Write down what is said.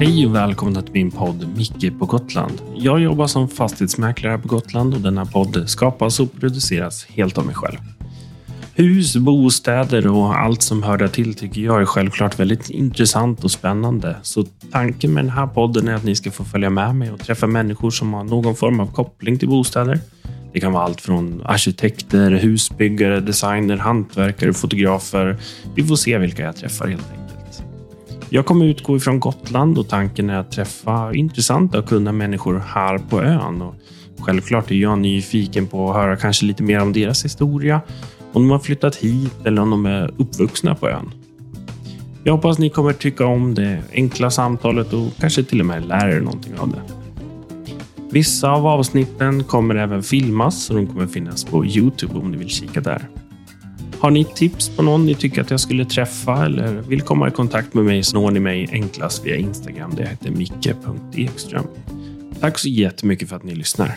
Hej och välkomna till min podd Micke på Gotland. Jag jobbar som fastighetsmäklare på Gotland och denna podd skapas och produceras helt av mig själv. Hus, bostäder och allt som hör till tycker jag är självklart väldigt intressant och spännande. Så tanken med den här podden är att ni ska få följa med mig och träffa människor som har någon form av koppling till bostäder. Det kan vara allt från arkitekter, husbyggare, designer, hantverkare, fotografer. Vi får se vilka jag träffar helt enkelt. Jag kommer utgå ifrån Gotland och tanken är att träffa intressanta och kunna människor här på ön. Och självklart är jag nyfiken på att höra kanske lite mer om deras historia, om de har flyttat hit eller om de är uppvuxna på ön. Jag hoppas ni kommer tycka om det enkla samtalet och kanske till och med lära er någonting av det. Vissa av avsnitten kommer även filmas och de kommer finnas på Youtube om ni vill kika där. Har ni tips på någon ni tycker att jag skulle träffa eller vill komma i kontakt med mig så når ni mig enklast via Instagram. Det heter micke.ekström. Tack så jättemycket för att ni lyssnar.